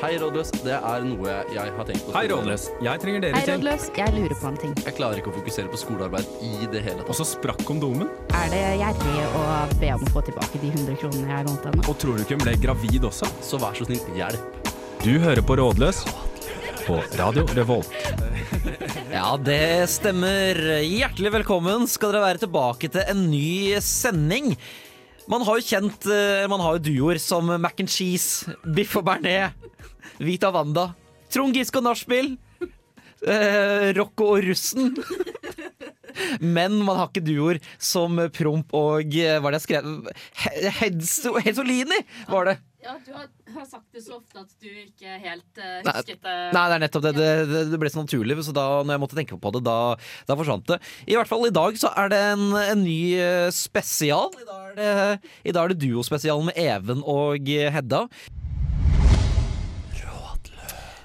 Hei, rådløs. Det er noe jeg har tenkt på. Hei, Rådløs. Jeg trenger dere Hei, til. rådløs. Jeg lurer på en ting. Jeg klarer ikke å fokusere på skolearbeid i det hele Og så sprakk kondomen. Er det gjerrig å be om å få tilbake de 100 kronene jeg lånte henne? Og tror du ikke hun ble gravid også? Så vær så snill, hjelp. Du hører på Rådløs på Radio Revolt. Ja, det stemmer. Hjertelig velkommen skal dere være tilbake til en ny sending. Man har jo kjent eh, Man har jo duoer som Mac and Cheese, Biff og Bernet, Vita Wanda, Trond Giske og Nachspiel, eh, Rocco og Russen. Men man har ikke duoer som Promp og eh, Hva er det jeg skrev? He- Hedsolini, var det. Ja, du har, har sagt det så ofte at du ikke helt uh, husket det. Nei, det er nettopp det. Det, det, det ble så naturlig, så da når jeg måtte tenke på det, da, da forsvant det. I hvert fall i dag så er det en, en ny eh, spesial. I dag er det, i dag er det duospesial med Even og eh, Hedda.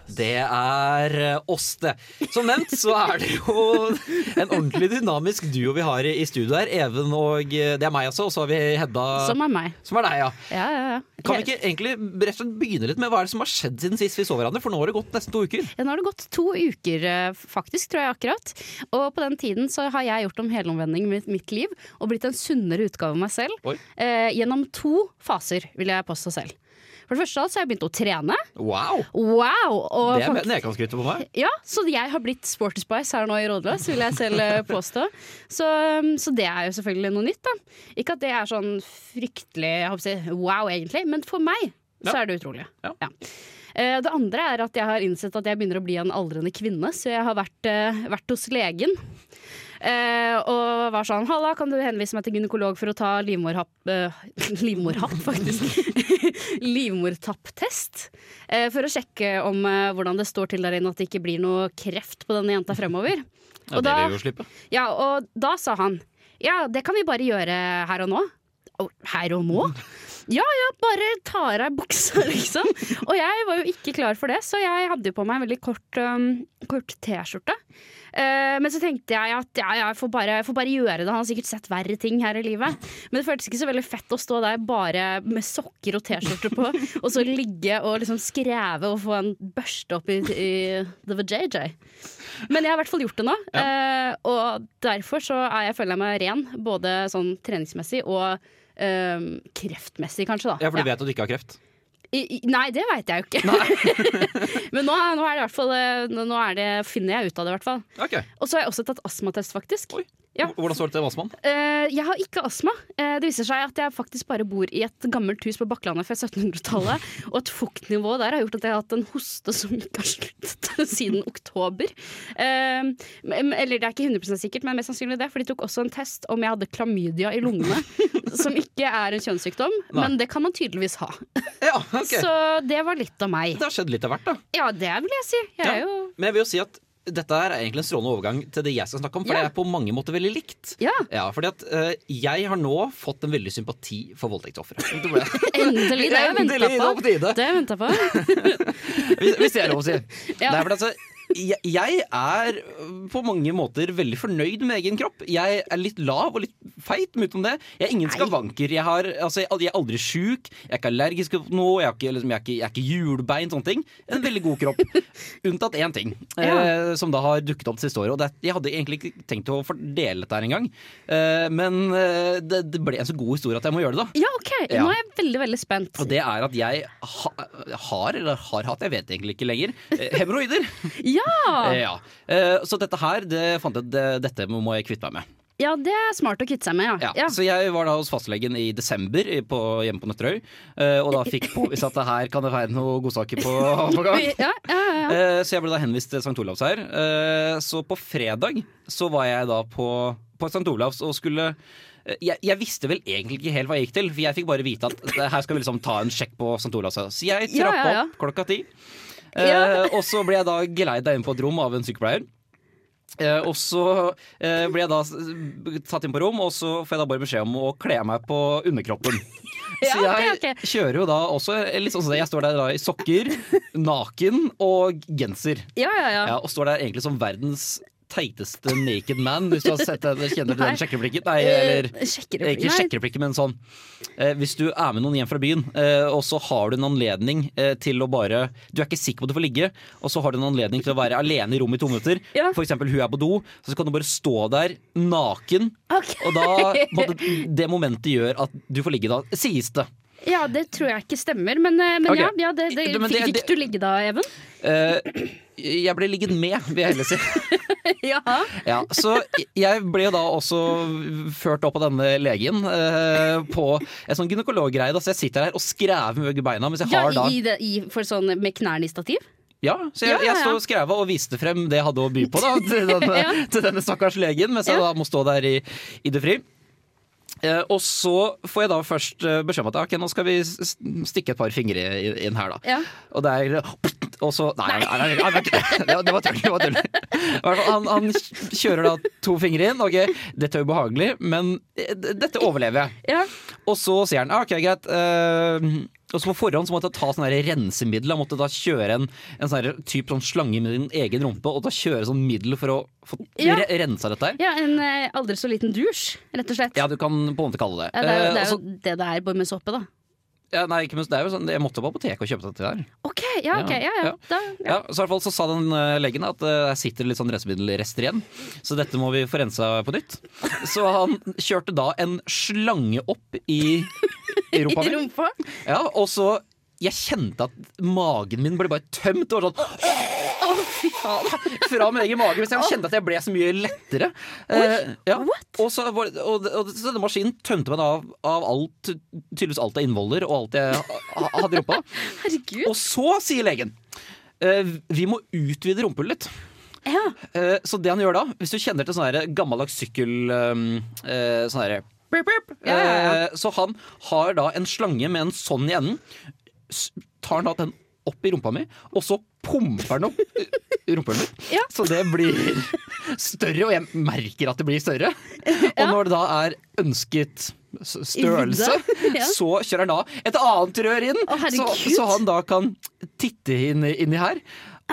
Det er eh, oss, det. Som nevnt så er det jo en ordentlig dynamisk duo vi har i studio her. Even og eh, Det er meg også, og så har vi Hedda. Som er meg. som er deg, ja. Ja, ja, ja. Kan vi ikke egentlig rett og slett begynne litt med hva er det som har skjedd siden sist vi så hverandre? For nå har det gått nesten to uker. Ja, nå har det gått to uker, eh, faktisk, tror jeg akkurat. Og på den tiden så har jeg gjort om helomvending med mitt liv og blitt en sunnere utgave av meg selv. Eh, gjennom to faser, vil jeg påstå selv. For det første så har jeg begynt å trene. Wow! Wow! Og Det er nedgangsskrytet på meg. Ja, så jeg har blitt Sporty Spice her nå i Rådløs, vil jeg selv eh, påstå. Så, um, så det er jo selvfølgelig noe nytt, da. Ikke at det er sånn fryktelig si, wow, egentlig, men for meg så er det utrolig. Ja. ja. Det andre er at jeg har innsett at jeg begynner å bli en aldrende kvinne, så jeg har vært, eh, vært hos legen. Eh, og var sånn 'Halla, kan du henvise meg til gynekolog for å ta livmorhapp eh, Livmorhapp, faktisk. Livmortapptest. Eh, for å sjekke om eh, hvordan det står til der inne, at det ikke blir noe kreft på denne jenta fremover. Ja, Og det da- vil vi jo slippe. Ja, og da sa han Ja, det kan vi bare gjøre her og nå. «Å, Her og nå? Ja ja, bare ta av deg buksa, liksom. Og jeg var jo ikke klar for det, så jeg hadde jo på meg en veldig kort, um, kort T-skjorte. Eh, men så tenkte jeg at ja, ja, jeg får bare, jeg får bare gjøre det. Han har sikkert sett verre ting her i livet. Men det føltes ikke så veldig fett å stå der bare med sokker og T-skjorte på, og så ligge og liksom skreve og få en børste opp i, i the JJ. Men jeg har i hvert fall gjort det nå, eh, og derfor så er jeg, føler jeg meg ren. Både sånn treningsmessig og uh, kreftmessig, kanskje. da Ja, for du Ja. vet at du ikke har kreft. I, nei, det veit jeg jo ikke. Men nå, nå er det i hvert fall eh, Nå nå er det, finner jeg ut av det, i hvert fall. Okay. Og så har jeg også tatt astmatest, faktisk. Oi. Ja. Hvordan står det til med astmaen? Uh, jeg har ikke astma. Uh, det viser seg at jeg faktisk bare bor i et gammelt hus på Bakklandet fra 1700-tallet. Og et fuktnivå der har gjort at jeg har hatt en hoste som ikke har sluttet siden oktober. Uh, eller det er ikke 100 sikkert, men mest sannsynlig det. For de tok også en test om jeg hadde klamydia i lungene. som ikke er en kjønnssykdom, men det kan man tydeligvis ha. Ja, okay. Så det var litt av meg. Det har skjedd litt av hvert, da. Ja, det vil jeg si. Jeg Ja. jo Men jeg vil jo si at dette er egentlig en strålende overgang til det jeg skal snakke om, for Ja. det er på mange måter veldig likt. Ja, Ja, fordi at uh, jeg har nå fått en veldig sympati for voldtektsofre. Endelig! Det har jeg venta på. Det har jeg ventet på. Hvis det er lov å si. Ja. Nei, for altså, jeg, jeg er på mange måter veldig fornøyd med egen kropp. Jeg er litt lav og litt feit, men utenom det. Jeg er ingen skavanker. Jeg, har, altså, jeg, jeg er aldri sjuk, jeg er ikke allergisk mot noe, jeg, er ikke, liksom, jeg, er ikke, jeg er ikke hjulbein, sånne ting. En veldig god kropp. Unntatt én ting, eh, som da har dukket opp det siste året. Og det, jeg hadde egentlig ikke tenkt å fordele dette her engang, eh, men eh, det, det ble en så god historie at jeg må gjøre det, da. Ja, OK. Ja. Nå er jeg veldig, veldig spent. Og det er at jeg ha, har, eller har hatt, jeg vet egentlig ikke lenger, eh, hemoroider. Ja! Ja. Eh, Så dette her, det fant jeg det, dette må jeg kvitte meg med. ja, det er smart å kvitte seg med, Ja. ja. ja. Så jeg var da hos fastlegen i desember på, hjemme på Nøtterøy, eh, og da fikk påvist at det her kan det være noen godsaker på, på gang. Ja, ja, ja. Eh, Så jeg ble da henvist til St. Olavs her. Så på fredag så var jeg da på, på St. Olavs og skulle jeg, jeg visste vel egentlig ikke helt hva jeg gikk til, for jeg fikk bare vite at her skal vi liksom ta en sjekk på St. Olavs. Så jeg trappa opp klokka ti. Eh, Ja. og så ble jeg da geleida inn på et rom av en sykepleier. Eh, og så eh, ble jeg da Satt tatt inn på rom, og så får jeg da bare beskjed om å kle meg på underkroppen. Ja, så jeg kjører jo da også litt sånn som det. Jeg står der da i sokker, naken og genser. ja, ja, ja. Ja, og står der egentlig som verdens teiteste naked man, hvis du har sett den, kjenner til den sjekkereplikken? Nei, eller Eh, ikke sjekkereplikken, men sånn eh, Hvis du er med noen hjem fra byen, eh, og så har du en anledning til å bare Du er ikke sikker på at du får ligge, og så har du en anledning til å være alene i rommet i to minutter. Ja. For eksempel hun er på do, så kan du bare stå der naken. okay. Og da Det momentet gjør at du får ligge da, sies det. Ja, det tror jeg ikke stemmer, men, eh, men okay. ja, ja det, det, Men det- Fikk du ligge da, Even? Uh, jeg ble ligget med, vil jeg heller si. ja. Ja, så jeg ble da også ført opp av denne legen eh, på en sånn gynekologgreie. da, Så jeg sitter her og skrever med begge beina mens jeg ja har da i, det, i, For sånn med knærne i stativ? Ja, så jeg, Ja, ja, ja. Jeg skræva og viste frem det jeg hadde å by på da, til, denne, Ja. til denne stakkars legen, mens jeg da må stå der i, i det fri. Eh, og så får jeg da først eh, beskjed om at ok, nå skal vi stikke et par fingre inn, her, da. Ja. Og der Og så Nei, nei, nei, nei, nei, det var- det var tull. Det var tull. Han, han kjører da to fingre inn. Ok, dette er ubehagelig, men eh, dette overlever jeg. Ja. Og så sier han ok, greit. eh, og så på forhånd så måtte jeg ta sånn rensemiddel. Jeg måtte da kjøre en, en sånn type sånn slange med din egen rumpe, og da kjøre sånn middel for å få Ja. re rensa dette her. ja, en eh, aldri så liten dusj, rett og slett. Ja, du kan på en måte kalle det. Ja, det er jo, det, er jo det det er, bare med såpe, da. Ja, nei, ikke minst, det er jo sånn, jeg måtte på apoteket og kjøpe dette her. OK, ja, ok, ja, ja. Ja. Da, Ja, så i hvert fall så sa den uh, legen at uh, her sitter litt sånn rensemiddelrester igjen, så dette må vi få rensa på nytt. Så han kjørte da en slange opp i, i rumpa I mi. rumpa. Ja, og så jeg kjente at magen min ble bare tømt. Og sånn Fra min egen mage. Mens jeg kjente at jeg ble så mye lettere. Eh, ja. og, så og, og, og så denne maskinen tømte meg av, av alt, tydeligvis alt av innvoller og alt jeg hadde i rumpa. Herregud. Og så sier legen eh, vi må utvide rumpehullet litt. Ja. Eh, så det han gjør da, hvis du kjenner til sånn gammeldags sykkel um, eh, Sånn herre Ja, ja, Så han har da en slange med en sånn i enden. Tar han da den opp i rumpa mi, og så pumper den opp i mi. mitt. Ja. Så det blir større, og jeg merker at det blir større. Og når det da er ønsket størrelse, Ja. så kjører han da et annet rør inn, Å, så, så han da kan titte inn, inni her.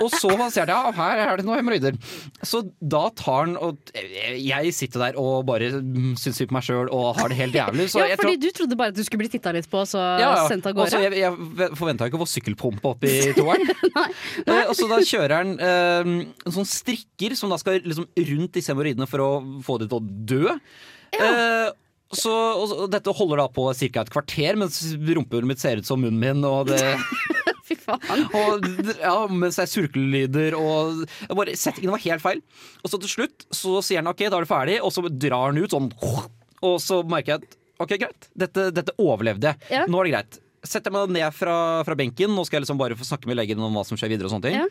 Og så sier han ja, her er det noen hemoroider. Så da tar han og Jeg sitter der og bare syns synd på meg sjøl og har det helt jævlig. Så ja, jeg fordi tror, du trodde bare at du skulle bli titta litt på, så ja, ja. sendt av gårde? jeg, jeg forventa ikke å få sykkelpumpe opp i toeren. Eh, og så da kjører han eh, en sånn strikker som da skal liksom rundt disse hemoroidene for å få dem til å dø. Eh, så, og, så- og dette holder da på ca. et kvarter, mens rumpehullet mitt ser ut som munnen min. Og det Fy faen. og, ja, mens jeg er og bare, Settingen var helt feil. Og så til slutt så sier han ok, da er det ferdig, og så drar han ut sånn. Og så merker jeg at ok, greit, dette, dette overlevde jeg. Ja. Nå er det greit. Setter jeg meg ned fra, fra benken, nå skal jeg liksom bare få snakke med legen om hva som skjer videre. Og sånne ting Ja.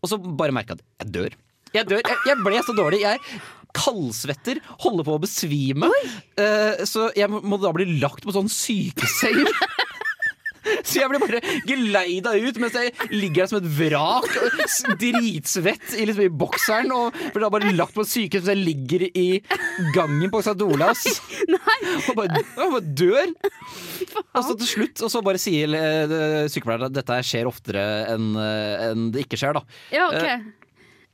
Og så bare merker jeg at jeg dør. Jeg dør. Jeg, jeg ble så dårlig. Jeg kaldsvetter, holder på å besvime. Uh, så jeg må må da bli lagt på sånn sykeseng. Så jeg blir bare geleida ut mens jeg ligger der som et vrak, dritsvett i, liksom, i bokseren. Og blir da bare lagt på sykehus mens jeg ligger i gangen på St. Olavs. Og bare, og bare dør. Og så til slutt og så bare sier eh, sykepleieren at dette skjer oftere enn en det ikke skjer. da Ja, ok.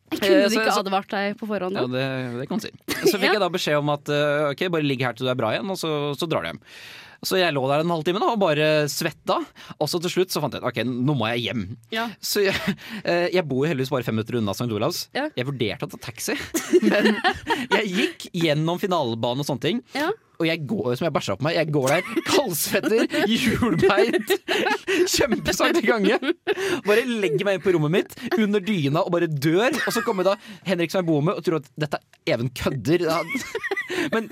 Jeg kunne eh, så- ikke advart deg på forhånd? Ja, det, det kan man si. Så fikk Ja. jeg da beskjed om at eh, ok, bare ligg her til du er bra igjen, og så, så drar du hjem. Så jeg lå der en halvtime da, og bare svetta. Og så til slutt så fant jeg ut ok, nå må jeg hjem. Ja. Så jeg, eh, jeg bor jo heldigvis bare fem minutter unna St. Olavs. Ja. Jeg vurderte å ta taxi, men jeg gikk gjennom finalebanen og sånne ting. Ja. Og jeg går som jeg bæsja på meg. Jeg går der kaldsvetter, hjulbeint, kjempesakte gange. Bare legger meg inn på rommet mitt under dyna og bare dør. Og så kommer da Henrik som jeg bor med og tror at dette Even kødder. Men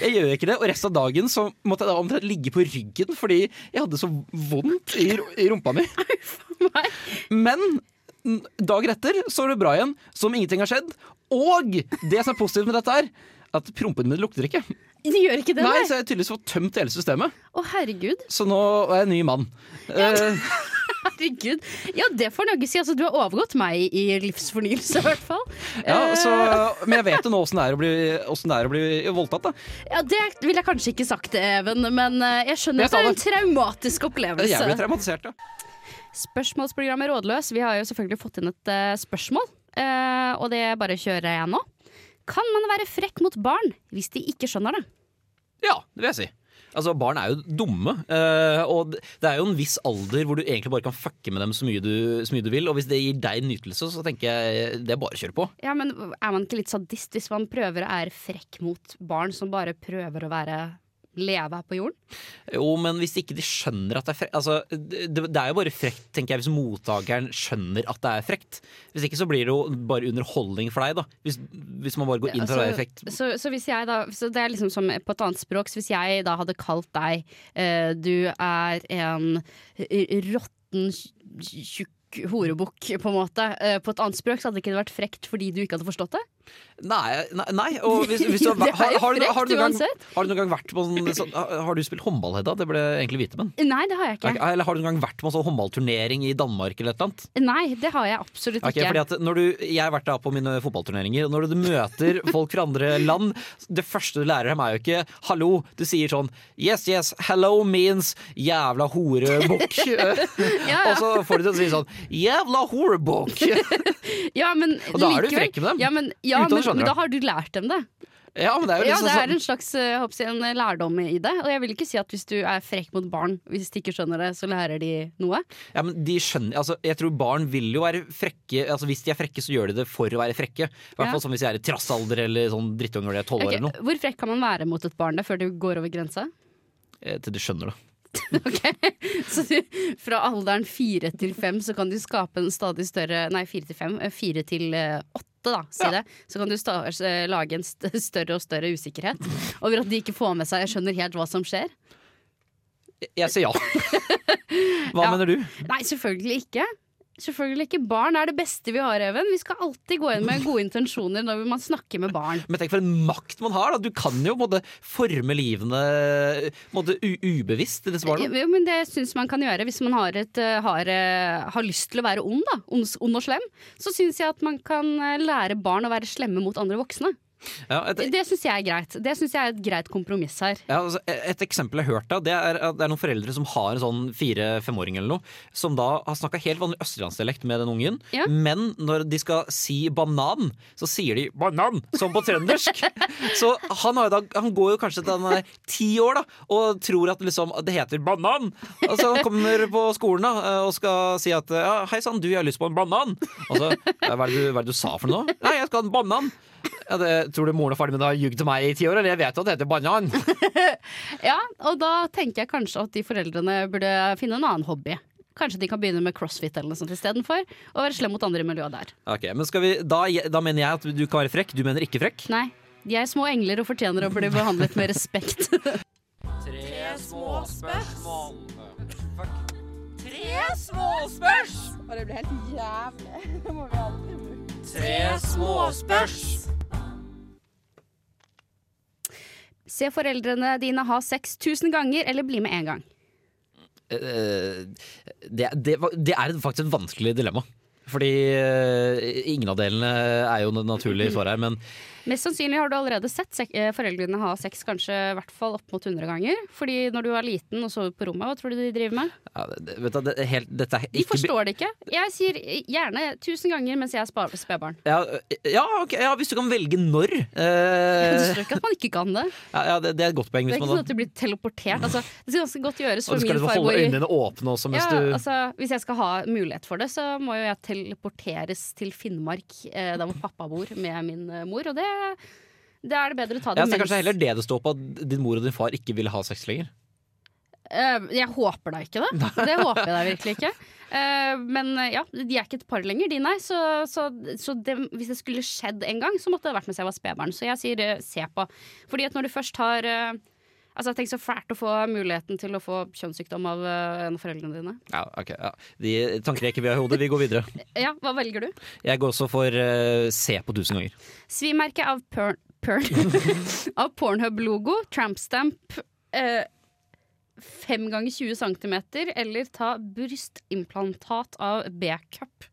jeg gjør ikke det. Og resten av dagen så måtte jeg da omtrent ligge på ryggen fordi jeg hadde så vondt i, i rumpa mi. Men dagen etter så var det bra igjen, som ingenting har skjedd. Og det som er positivt med dette, er at prompene mine lukter ikke. De gjør ikke det, Nei, nei? så jeg har tydeligvis fått tømt hele systemet. Å, herregud. Så nå er jeg en ny mann. Eh, Herregud. Ja, det får Norge si. Altså, du har overgått meg i livsfornyelse, i hvert fall. ja, Eh, så, men jeg vet jo nå åssen det er å bli, det er å bli voldtatt. Da. ja, det ville jeg kanskje ikke sagt, Even, men eh, jeg skjønner Jeg at det er en traumatisk opplevelse. Jeg ble traumatisert, ja. Spørsmålsprogrammet Rådløs. Vi har jo selvfølgelig fått inn et eh, spørsmål. eh, og det bare kjører jeg nå. Kan man være frekk mot barn hvis de ikke skjønner det? Ja, det vil jeg si. Altså, Barn er jo dumme, eh, og det er jo en viss alder hvor du egentlig bare kan fucke med dem så mye, du, så mye du vil. Og hvis det gir deg nytelse, så tenker jeg det er bare å kjøre på. Ja, men Er man ikke litt sadist hvis man prøver å være frekk mot barn som bare prøver å være leve her på jorden? Jo, men hvis ikke de skjønner at det er frekt altså, det, det er jo bare frekt, tenker jeg, hvis mottakeren skjønner at det er frekt. Hvis ikke så blir det jo bare underholdning for deg, da. Hvis, hvis man bare går inn for å være frekt. så, så hvis jeg da så Det er liksom som på et annet språk. Så hvis jeg da hadde kalt deg eh, Du er en råtten, tjukk horebukk, på en måte. Eh, på et annet språk så hadde det ikke vært frekt fordi du ikke hadde forstått det. Nei, nei, nei og hvis, hvis du, har, jo har, du- har, frekt du noen gang, uansett. har du noen gang vært på sånn, sånn har- du spilt håndball, Hedda? Det ble jeg egentlig vite, men. Nei, det har jeg ikke. Eller har du noen gang vært på en sånn håndballturnering i Danmark eller et eller annet? Nei, det har jeg absolutt Ok, ikke. fordi at når du, jeg har vært da på mine fotballturneringer, og når du møter folk fra andre land, det første du lærer dem er jo ikke 'hallo'. Du sier sånn 'yes, yes, hello means jævla horebukk'. Ja, Og ja. så får du til å si sånn 'jævla horebukk'. Ja, men da er du likevel- frekk med dem. Ja, men, ja, Uten at du men, skjønner men da har du lært dem det. Ja, men det er jo Ja, liksom det er en slags eh, jeg håper en lærdom i det. Og jeg vil ikke si at hvis du er frekk mot barn, hvis de ikke skjønner det, så lærer de noe. Ja, men de skjønner, altså, jeg tror barn vil jo være frekke altså, Hvis de er frekke, så gjør de det for å være frekke. I hvert Ja. fall sånn hvis de er i trassalder eller sånn drittunger når de er tolv år eller noe. Hvor frekk kan man være mot et barn da, før du går over grensa? Eh, Til de skjønner det. Ok, Så du, fra alderen fire til fem så kan du skape en stadig større Nei, fire til fem. eh, Fire til eh, åtte, da, si det. Så kan du eh, lage en st større og større usikkerhet over at de ikke får med seg Jeg skjønner helt hva som skjer. Jeg sier ja. Hva Ja. mener du? Nei, selvfølgelig ikke. Selvfølgelig ikke. Barn er det beste vi har, Even. Vi skal alltid gå inn med gode intensjoner når man snakker med barn. Men tenk for en makt man har. da Du kan jo på forme livene u ubevisst til disse barna. Jo, men det syns man kan gjøre hvis man har, et, eh, har, eh, har lyst til å være ond, da. Ond, ond og slem. Så syns jeg at man kan eh, lære barn å være slemme mot andre voksne. Ja, et, Det syns jeg er greit. Det synes jeg er et greit kompromiss her. ja, altså, et eksempel jeg har hørt av, det er det er noen foreldre som har en sånn fire-femåring eller noe, som da har snakka helt vanlig østlandsdialekt med den ungen, Ja. men når de skal si banan, så sier de banan, som på trøndersk. så han, har jo da, han går jo kanskje til han er ti år da, og tror at liksom, det heter banan. Og så han kommer på skolen da, og skal si at ja, hei sann, du, jeg har lyst på en banan. Og så, hva, er du, hva er det du sa for noe? Nei, jeg skal ha en banan. Ja, det, tror du moren og faren min har ljugd til meg i ti år? Eller jeg vet jo at det heter banan. Ja, og da tenker jeg kanskje at de foreldrene burde finne en annen hobby. Kanskje de kan begynne med crossfit eller noe sånt istedenfor. Og være slem mot andre i miljøet der. Ok, men skal vi, da, da mener jeg at du kan være frekk, du mener ikke frekk. Nei, de er små engler og fortjener å bli behandlet med respekt. Tre små spørsmål. Fuck. Tre små spørsmål! Og det blir helt jævlig. Det må vi aldri bruke. Se foreldrene dine ha sex tusen ganger, eller bli med én gang. Eh, Det, det, det er faktisk et vanskelig dilemma. Fordi eh, ingen av delene er jo det naturlige svaret her, men Mest sannsynlig har du allerede sett eh, foreldrene ha sex kanskje i hvert fall opp mot 100 ganger. Fordi når du var liten og sover på rommet, hva tror du de driver med? ja, det, vet du, det, er helt, dette er De forstår det ikke. Jeg sier gjerne tusen ganger mens jeg er spedbarn. ja, ja, okay, ja, hvis du kan velge når. Det eh, står ikke at man ikke kan det. ja, ja, det, det er et godt poeng. Det er ikke sånn at du blir teleportert. Altså, det skal ganske godt gjøres og for du skal min liksom far holde bor øynene åpne også mens ja, du altså, Hvis jeg skal ha mulighet for det, så må jo jeg teleporteres til Finnmark, eh, der hvor pappa bor, med min eh, mor. Og det, det er det bedre å ta det ja, mens. kanskje heller det det står på, at din mor og din far ikke ville ha sex lenger. Uh, Jeg håper da ikke det. Det håper jeg da virkelig ikke. Uh, Men eh, ja, de er ikke et par lenger, de nei. Så, så, så det, hvis det skulle skjedd en gang, så måtte det vært mens jeg var spedbarn. Så jeg sier uh, se på. Fordi at når du først har Altså, Tenk så fælt å få muligheten til å få kjønnssykdom av eh, en av foreldrene dine. Ja, ok, ja. De tankerekker vi har i hodet. Vi går videre. Ja, Hva velger du? Jeg går også for uh, se på tusen ganger. Svimerke av Pern... Pern av Pornhub-logo, trampstamp uh, 5 ganger 20 cm, eller ta brystimplantat av B-cup.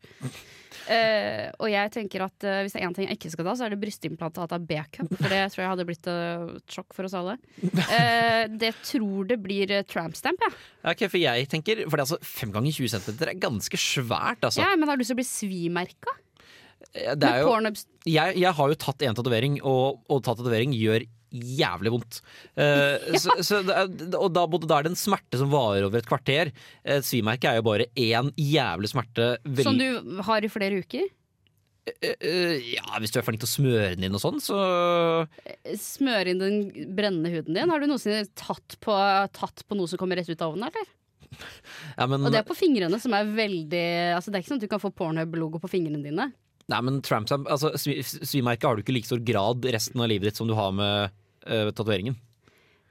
Eh, og jeg tenker at uh, hvis det er én ting jeg ikke skal ta, så er det brystimplantat av B-cup. For det tror jeg hadde blitt et sjokk for oss alle. Det tror det blir uh, trampstamp, ja. Ja, Ok, for jeg tenker For det er altså fem ganger 20 cm er ganske svært, altså. ja. Men har du lyst til å bli svimerka? Det er jo, jeg, jeg har jo tatt en tatovering, og, og tatovering gjør jævlig vondt. Eh, så, så er, og da, både da er det en smerte som varer over et kvarter. Et svimerke er jo bare én jævlig smerte. vel- som du har i flere uker? Eh, eh, ja, hvis du er flink til å smøre den inn og sånn, så Smøre inn den brennende huden din. Har du noensinne tatt på, tatt på noe som kommer rett ut av ovnen, eller? ja, men, Og det er på fingrene, som er veldig Altså Det er ikke sånn at du kan få Pornhub-logo på fingrene dine. Nei, men tramp altså, svimerket Svimerke har du ikke i like stor grad resten av livet ditt som du har med uh, tatoveringen.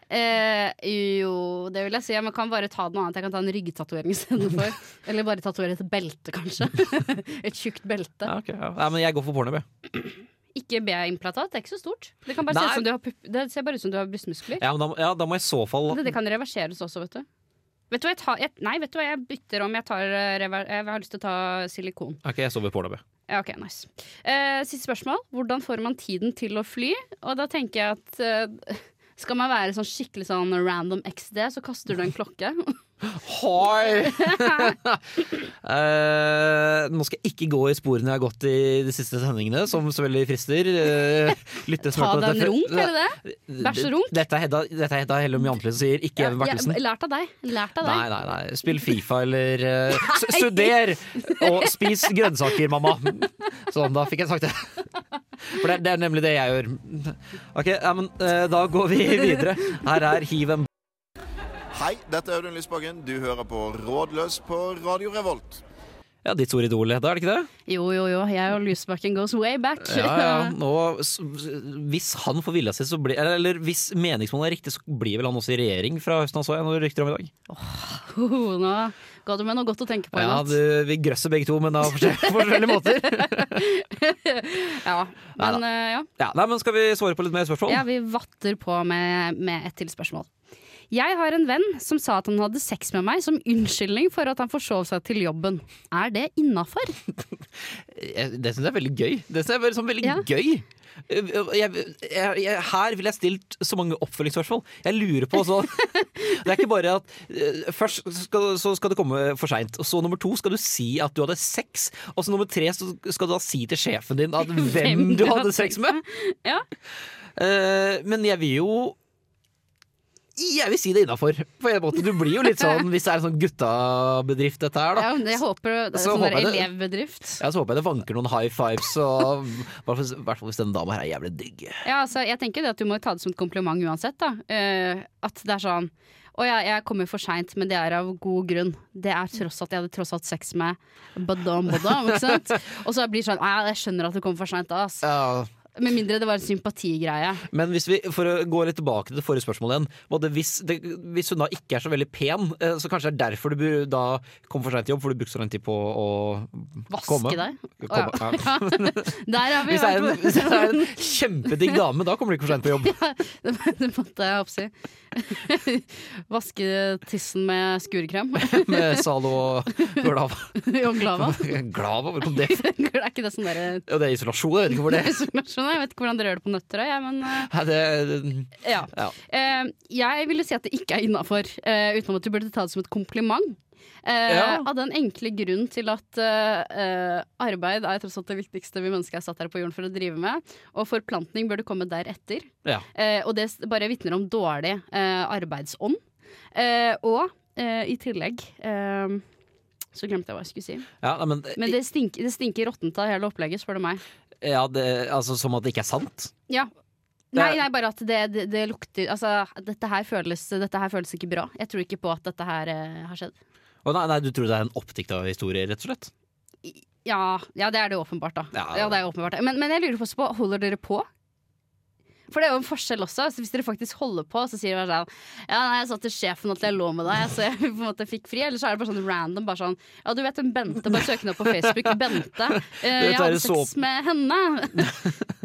Eh, jo, det vil jeg si. Men kan bare ta noe annet. Jeg kan ta en ryggtatovering istedenfor. Eller bare tatovere et belte, kanskje. et tjukt belte. Ja, okay, ja. Nei, men jeg går for porno, jeg. Ikke B-implantat, det er ikke så stort. Det, kan bare se ut som du har det ser bare ut som du har brystmuskler. Ja, men da, ja, da må jeg i så fall Det, det kan reverseres også, vet du. Vet du hva jeg tar jeg, Nei, vet du hva jeg bytter om. Jeg, tar, eh, jeg har lyst til å ta silikon. Ok, jeg sover pornobø. Ja, ok, nice. Eh, siste spørsmål. Hvordan får man tiden til å fly? Og da tenker jeg at eh, skal man være sånn skikkelig sånn random XD, så kaster du en klokke. Hoi! uh, nå skal jeg ikke gå i sporene jeg har gått i de siste sendingene, som så veldig frister. Uh, Ta deg en runk, er det? Bæsjerunk? Dette er Hedda, dette er Hedda Hellum som sier, ikke Even Bertelsen. Ja, lært av deg. Lært av deg. Nei, nei, nei. Spill Fifa eller uh, Studer! Og spis grønnsaker, mamma. Sånn, da fikk jeg sagt det. For det, det er nemlig det jeg gjør. Ok, ja, men eh, da går vi videre. Her er Hiv en Hei, dette er Audun Lysbakken. Du hører på Rådløs på Radio Revolt. Ja, ditt ord idol, Hedda, er det ikke det? Jo, jo, jo. Jeg og Lysbakken goes way back. Ja, ja. Nå, hvis han får vilja si, så blir Eller, hvis meningsmålet er riktig, så blir vel han også i regjering fra høsten av, så jeg noen rykter om i dag. Oh, nå ga du meg noe godt å tenke på i Ja, du, vi grøsser begge to, men av forskjell- på forskjellige måter. Ja, men Neida. ja. Ja, nei, men Skal vi svare på litt mer spørsmål? ja, vi vatter på med, med et til spørsmål. Jeg har en venn som sa at han hadde sex med meg som unnskyldning for at han forsov seg til jobben. Er det innafor? Det syns jeg er veldig gøy. Det synes jeg er sånn, veldig Ja. gøy. Jeg, jeg, jeg, her ville jeg stilt så mange oppfølgingsspørsmål. Jeg lurer på så Det er ikke bare at eh, først skal, så skal det komme for seint, og så nummer to skal du si at du hadde sex, og så nummer tre så skal du da si til sjefen din at hvem du hadde sex med. Ja. Uh, men jeg vil jo jeg vil si det innafor. Du blir jo litt sånn hvis det er en sånn guttabedrift, dette her, da. ja jeg håper det er Så sånn elevbedrift. Ja, så håper jeg det vanker noen high fives, og i hvert fall- hvis denne dama her er jævlig digg. Ja, altså, jeg tenker det at du må ta det som et kompliment uansett. Da. Uh, at det er sånn Å ja, jeg kommer for seint, men det er av god grunn. Det er tross at jeg hadde tross alt sex med badam, badam, ikke sant? Og så blir det sånn Ja, jeg skjønner at du kommer for seint, ass. Ja, Med mindre det var en sympatigreie. men hvis vi, for å gå litt tilbake til det forrige spørsmålet igjen både hvis, det, hvis hun da ikke er så veldig pen, eh, så kanskje det er derfor du da kom for seint til jobb, for du brukte så lang tid på å Vaske komme. deg. Komme, ja. ja. Der har vi Hvis det er en, vært hvis det er en kjempedigg dame, da kommer du ikke for seint på jobb. Det måtte jeg oppsi. Vaske tissen med skurekrem. Med Zalo og Glava. Og glava. Glava, hvor kom det fra? Er ikke det sånn derre Ja, det er isolasjon, jeg vet ikke hvor det er. Isolasjon? Jeg vet ikke hvordan dere gjør det på Nøtterøy, men uh, det, det, Ja. Ja. Uh, jeg ville si at det ikke er innafor, uh, utenom at du burde ta det som et kompliment. Eh, Ja. Av den enkle grunn til at eh, eh, arbeid er tross alt det viktigste vi mennesker er satt her på jorden for å drive med. Og forplantning burde komme deretter. ja. Eh, og det bare vitner om dårlig eh, arbeidsånd. Eh, og eh, i tillegg eh, så glemte jeg hva jeg skulle si. ja men, Men det stinker, det stinker råttent av hele opplegget, spør du meg. Ja, det, altså, Som at det ikke er sant? Ja. Nei, nei, bare at det, det, det lukter Altså, dette her, føles, dette her føles ikke bra. Jeg tror ikke på at dette her eh, har skjedd. Å, nei, nei, Du tror det er en oppdikta historie, rett og slett? Ja, ja, det er det åpenbart, da. Ja. Ja, det er åpenbart. Men, men jeg lurer også på, holder dere på? For det er jo en forskjell også. Så hvis dere faktisk holder på, så sier dere bare sånn Ja, nei, jeg sa til sjefen at jeg lå med deg, så jeg på en måte fikk fri. Eller så er det bare sånn random. Bare sånn Ja, du vet hun Bente, bare søk henne opp på Facebook. Bente. Eh, jeg hadde sex med henne.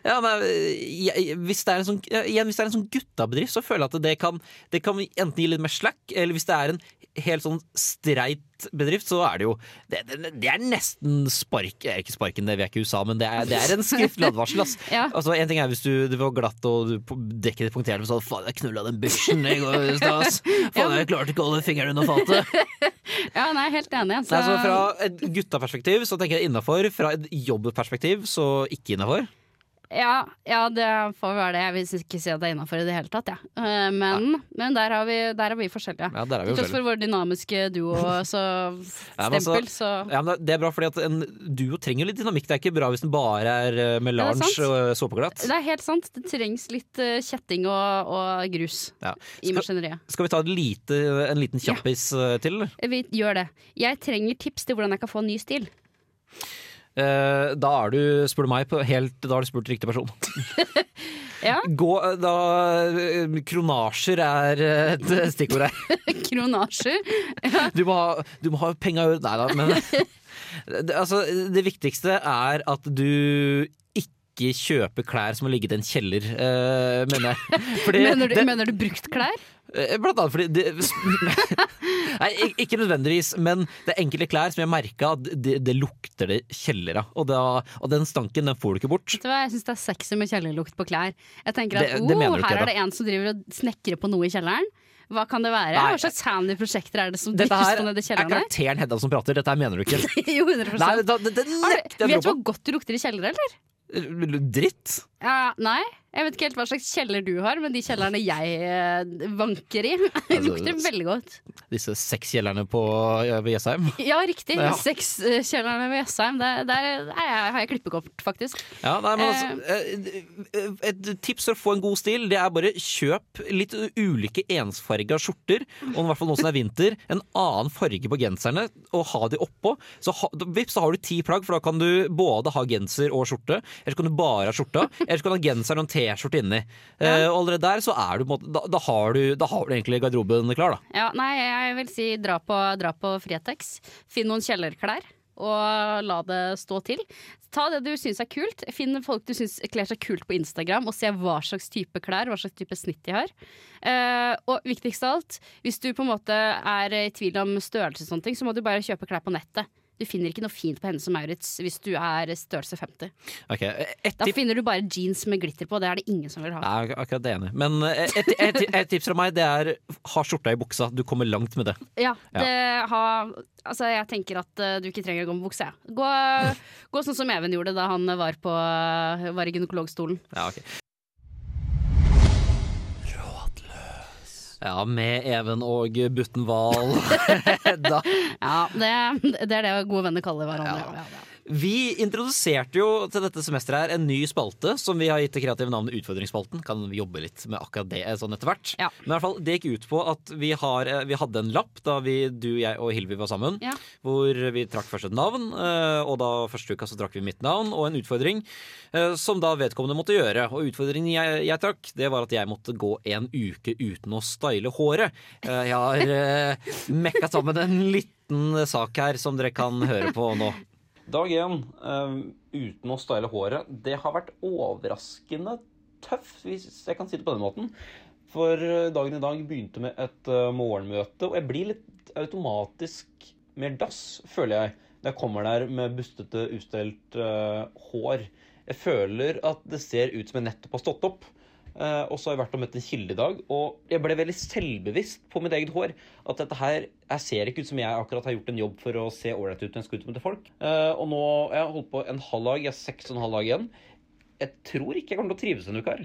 Ja, jeg, hvis, det er en sånn, igjen, hvis det er en sånn guttabedrift, så føler jeg at det kan, det kan enten gi litt mer slack, eller hvis det er en helt sånn streit bedrift, så er det jo Det, det, det er nesten spark er Ikke sparken, det vi er ikke i USA, men det er, det er en skriftlig advarsel. Ass. Ja. Altså, en ting er hvis du, var glatt og du dekket det punkterte med sånn Faen, jeg knulla den bushen i går i stad, ass. Faen, jeg klarte ikke å holde fingeren under fatet. Ja, nei, helt enig. Så, Nei, så fra et guttaperspektiv så tenker jeg innafor. Fra et jobbperspektiv så ikke innafor. Ja, ja, det får være det. Jeg vil ikke si at det er innafor i det hele tatt, jeg. Eh, Men, men der, har vi, der er vi forskjellige. Ja, der er vi Til tross for vår dynamiske duo, så Ja, men altså- så Ja, men Det er bra, fordi at en duo trenger litt dynamikk. Det er ikke bra hvis den bare er melange det er og såpeglatt. Det er helt sant. Det trengs litt eh, kjetting og, og grus Ja. i maskineriet. skal vi ta lite, en liten kjappis eh, til? eller? Vi gjør det. Jeg trenger tips til hvordan jeg kan få en ny stil. Eh, da er du, spør du meg, på helt, da har du spurt riktig person. Ja, Gå, da, eh, kronasjer er eh, et stikkord her. Kronasjer. Du må ha, du må ha penga i Nei da, men det, altså, det viktigste er at du ikke kjøper klær som har ligget i en kjeller, eh, mener jeg. Fordi Mener du, det- mener du brukt klær? Eh, Blant annet fordi det, Nei, ikke nødvendigvis, men det er enkelte klær som jeg merka at det, det lukter det kjeller av. Og, og den stanken den får du ikke bort. Vet du hva, Jeg syns det er sexy med kjellerlukt på klær. Jeg tenker at Det- oh, Her ikke, er det en som driver og snekrer på noe i kjelleren. Hva kan det være? Nei. Hva slags handy prosjekter er det som Dette her på nede i er kjelleren? her? karakteren Hedda som prater. Dette her mener du ikke. jo, 100 Nei, det, det, det du- Vet du hvor godt det lukter i kjellere, eller? Dritt. Ja, nei, jeg vet ikke helt hva slags kjeller du har, men de kjellerne jeg eh, vanker i, Altså, lukter veldig godt. Disse sexkjellerne på ja, ved Jessheim. Ja, riktig. Ja. Sexkjellerne ved Jessheim. Der, der er jeg, har jeg klippekort, faktisk. Ja, nei, men altså, eh, et tips for å få en god stil, det er bare kjøp litt ulike ensfarga skjorter, og i hvert fall nå som det er vinter, en annen farge på genserne, og ha de oppå. Så, ha, vips, så har du ti plagg, for da kan du både ha genser og skjorte, eller så kan du bare ha skjorta, eller så kan du ha genseren og en T-skjorte inni. Eh, og allerede der så er du da, da, har du, da har du egentlig garderoben klar, da. Ja, nei, jeg vil si dra på, dra på Fretex. Finn noen kjellerklær. Og la det stå til. Ta det du syns er kult. Finn folk du syns kler seg kult på Instagram, og se hva slags type klær, hva slags type snitt de har. Eh, og viktigst av alt, hvis du på en måte er i tvil om størrelse, og sånne ting, så må du bare kjøpe klær på nettet. Du finner ikke noe fint på Hennes og Maurits hvis du er størrelse 50. Okay, Da finner du bare jeans med glitter på, det er det ingen som vil ha. Jeg er akkurat det enig. Men et, et, et, et tips fra meg det er ha skjorta i buksa. Du kommer langt med det. Ja, det ha, altså jeg tenker at eh, du ikke trenger å gå med bukse. Gå, gå sånn som Even gjorde da han var, på, var i gynekologstolen. Ja, ok. Ja, med Even og Butten Hval. Ja, det, det er det gode venner kaller hverandre. Ja. Ja, ja. Vi introduserte jo til dette semesteret her en ny spalte som vi har gitt det kreative navnet Utfordringsspalten. Kan vi jobbe litt med akkurat det sånn etter hvert. Ja. Men i hvert fall, det gikk ut på at vi, har, eh, vi hadde en lapp da vi, du, jeg og Hilvi var sammen. Ja. Hvor vi trakk først et navn, eh, og da første uka så trakk vi mitt navn og en utfordring. eh, Som da vedkommende måtte gjøre. Og utfordringen jeg, jeg trakk, det var at jeg måtte gå en uke uten å style håret. Eh, Jeg har mekka sammen en liten sak her som dere kan høre på nå. Dag én uten å style håret, det har vært overraskende tøff, hvis jeg kan si det på den måten. For eh, dagen i dag begynte med et eh, morgenmøte, og jeg blir litt automatisk mer dass, føler jeg, når jeg kommer der med bustete, ustelt uh, hår. Jeg føler at det ser ut som jeg nettopp har stått opp. Eh, og så har jeg vært og møtt en kilde i dag, og jeg ble veldig selvbevisst på mitt eget hår. At dette her Jeg ser ikke ut som jeg akkurat har gjort en jobb for å se ålreit ut når jeg skal ut med til folk. Eh, og nå jeg har holdt på en halv dag, jeg har seks og en halv dag igjen. Jeg tror ikke jeg kommer til å trives en uke her.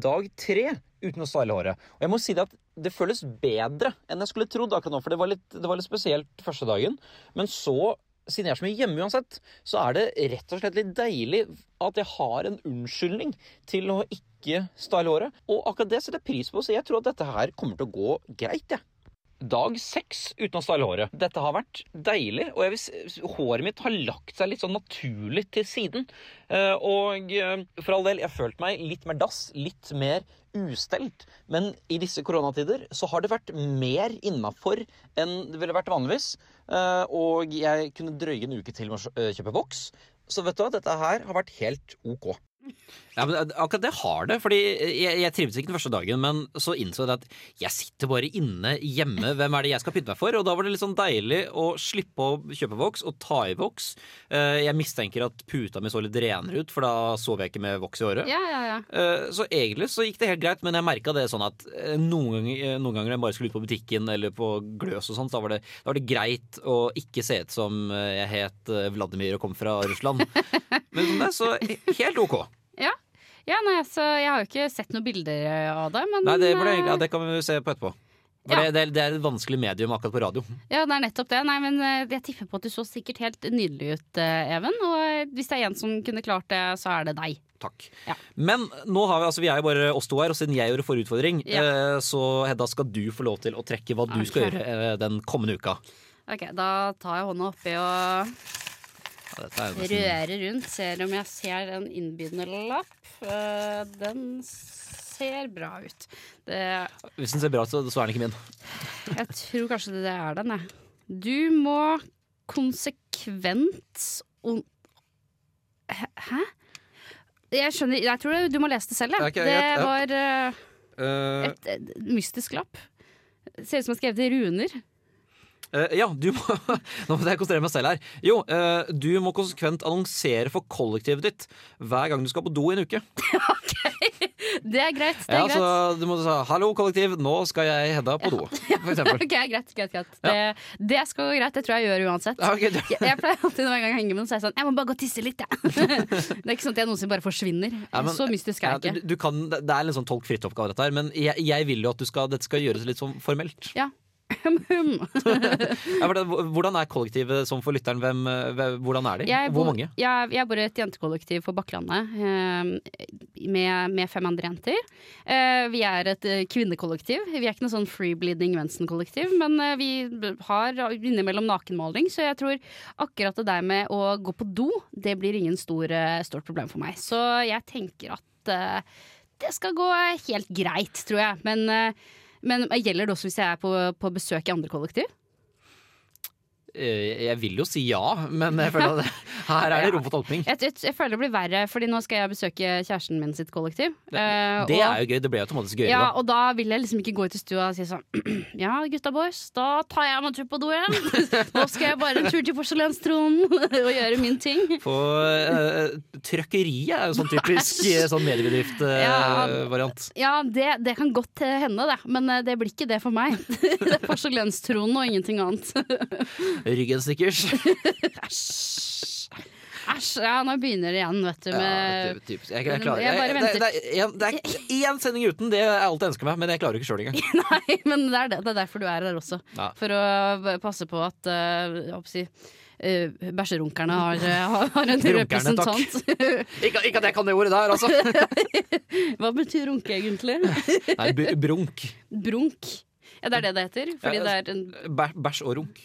Dag tre uten å style håret. Og jeg må si det at det føles bedre enn jeg skulle trodd akkurat nå, for det var litt, det var litt spesielt første dagen. Men så, siden jeg er så mye hjemme uansett, så er det rett og slett litt deilig at jeg har en unnskyldning til å ikke style håret. Og akkurat det setter jeg pris på, så jeg tror at dette her kommer til å gå greit, jeg. Dag seks uten å style håret. Dette har vært deilig, og jeg vil, håret mitt har lagt seg litt sånn naturlig til siden. Eh, og eh, for all del, jeg har følt meg litt mer dass, litt mer ustelt. Men i disse koronatider så har det vært mer innafor enn det ville vært vanligvis. Eh, og jeg kunne drøye en uke til med å eh, kjøpe voks. Så vet du hva, dette her har vært helt ok. Ja, men Akkurat det har det. Fordi jeg, jeg trivdes ikke den første dagen, men så innså jeg at jeg sitter bare inne hjemme. Hvem er det jeg skal pynte meg for? Og da var det litt sånn deilig å slippe å kjøpe voks og ta i voks. Eh, Jeg mistenker at puta mi så litt renere ut, for da sov jeg ikke med voks i håret. Ja, ja, ja. Eh, Så egentlig så gikk det helt greit, men jeg merka det sånn at eh, noen ganger, eh, noen ganger jeg bare skulle ut på butikken eller på Gløs og sånt, da var, det, da var det greit å ikke se ut som eh, jeg het eh, Vladimir og kom fra Russland. Men sånn det, så helt ok. Ja, ja nei, så jeg har jo ikke sett noen bilder av det, men Nei, det, burde, egentlig- ja, eh, det kan vi se på etterpå. For Ja. det, det, er- det er et vanskelig medium akkurat på radio. Ja, det er nettopp det. Nei, men eh, jeg tipper på at du så sikkert helt nydelig ut, eh, Even. Og eh, hvis det er en som kunne klart det, så er det deg. Takk. Ja. Men nå har vi, altså, vi er jo bare oss to her, og siden jeg gjorde forrige utfordring, eh, så Hedda skal du få lov til å trekke hva du skal Ok. gjøre eh, den kommende uka. Ok, Da tar jeg hånda oppi og rører rundt. Ser om jeg ser en innbydende lapp. Eh, Den ser bra ut. Det, Hvis den ser bra ut, så, så er den ikke min. jeg tror kanskje det er den, jeg. Du må konsekvent on... Hæ? Jeg skjønner Jeg tror du må lese det selv, jeg. Okay, det var uh, Eh, et, et mystisk lapp. Ser ut som jeg har skrevet i runer. Eh, ja, du må Nå må jeg konsentrere meg selv her. Jo, uh, du må konsekvent annonsere for kollektivet ditt hver gang du skal på do i en uke. ok, Det er greit. Det er Ja, greit. så du må si 'hallo, kollektiv, nå skal jeg Hedda på do', for eksempel. Ok, greit, greit, greit. Det, det skal gå greit. Det tror jeg jeg gjør uansett. Okay, Jeg, jeg pleier alltid når jeg henger med noen, så er jeg sånn Jeg må bare gå og tisse litt, jeg. det er ikke sånn at jeg noensinne bare forsvinner. Ja, men- så mystisk er Ja, jeg du, ikke. du kan, det er en sånn tolk fritt-oppgave, dette her, men jeg, jeg vil jo at du skal, dette skal gjøres litt sånn formelt. Ja. Hvordan er kollektivet som for lytteren? Hvem, hvordan er de? Jeg Hvor bor- mange? Jeg, jeg bor i et jentekollektiv på Bakklandet eh, med, med fem andre jenter. Eh, vi er et eh, kvinnekollektiv. Vi er ikke noe sånn free bleeding Mensen-kollektiv, men vi har innimellom nakenmaling, så jeg tror akkurat det der med å gå på do, det blir ingen stor, stort problem for meg. Så jeg tenker at det skal gå helt greit, tror jeg. Men, eh, men gjelder det også hvis jeg er på, på besøk i andre kollektiv? Eh, Jeg vil jo si ja, men jeg føler at det, her er det rom for tolkning. Jeg, jeg, jeg føler det blir verre, Fordi nå skal jeg besøke kjæresten min sitt kollektiv. Det, Det og- er jo gøy. Det blir automatisk gøyere. Ja, da. og da vil jeg liksom ikke gå ut i stua og si sånn Ja, gutta boys, da tar jeg meg en tur på do igjen. Nå skal jeg bare en tur til porselenstronen og gjøre min ting. På uh, trøkkeriet er jo sånn typisk eh, sånn mediebedrift-variant. Ja, det, det kan godt eh, hende, det. Men eh, det blir ikke det for meg. Det er porselenstronen og ingenting annet. Ryggen stikkers. Æsj. Ja, nå begynner det igjen, vet du. Ja, Med ty- Jeg, jeg klarer, Jeg bare jeg, det, venter. det, er det er én sending uten, det er alt jeg ønsker meg, men jeg klarer ikke sjøl engang. Nei, men det er, det. det er derfor du er her også. Ja. For å passe på at uh, jeg håper å si, eh, bæsjerunkerne har, eh, har, har en representant. Ikke, ikke at jeg kan det ordet der, altså! Hva betyr runke egentlig? Nei, brunk. Brunk. Ja, det er det det heter. Fordi Ja, det er en Bæsj og runk.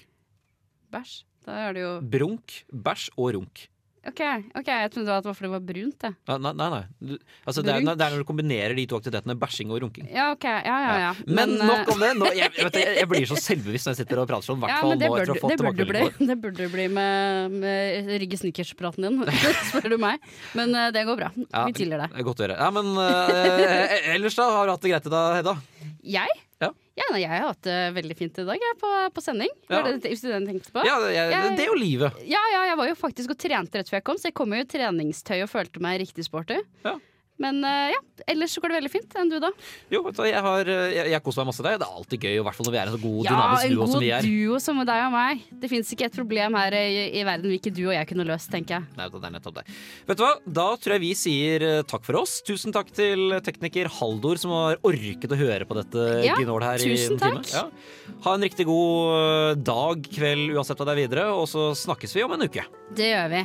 Bæsj. Da er det jo Brunk, bæsj og runk. OK, ok, jeg trodde det var fordi det var brunt, Det. Nei, nei, nei. Du, altså, det, er, Brunk. det er når du kombinerer de to aktivitetene, bæsjing og runking. Ja, ok. Ja, ja, ja. Men, men nok om det. Nå, jeg, vet, jeg, jeg blir så selvbevisst når jeg sitter og prater sånn. ja, men det nå burde, det burde bli, det burde bli med, med Rygge Snickers-praten din, spør du meg. Men eh, det går bra. Ja, Vi tilgir det. Godt å høre. Ja, men uh, ellers da, har du hatt det greit i dag, Hedda? Jeg? Ja. nei, jeg har hatt det veldig fint i dag, jeg, på, på sending. Ja. Det det du tenkte på? Ja, det, jeg, Jeg- det er jo livet. Ja, ja, jeg var jo faktisk og trente rett før jeg kom, så jeg kom jo i treningstøy og følte meg riktig sporty. Ja. Men eh, ja, ellers så går det veldig fint. Enn du, da? Jo, jeg har jeg, jeg koser meg masse der. Det er alltid gøy, i hvert fall når vi er en så god Ja, dynamisk duo som vi er. Ja, en god duo som deg og meg. Det fins ikke et problem her i, i verden vi ikke du og jeg kunne løst, tenker jeg. Nei, det er nettopp det. Vet du hva? Da tror jeg vi sier eh, takk for oss. Tusen takk til tekniker Haldor som har orket å høre på dette Ja, gnålet her i en time. takk. Ja. Ha en riktig god eh, dag, kveld, uansett hva det er videre, og så snakkes vi om en uke. Det gjør vi.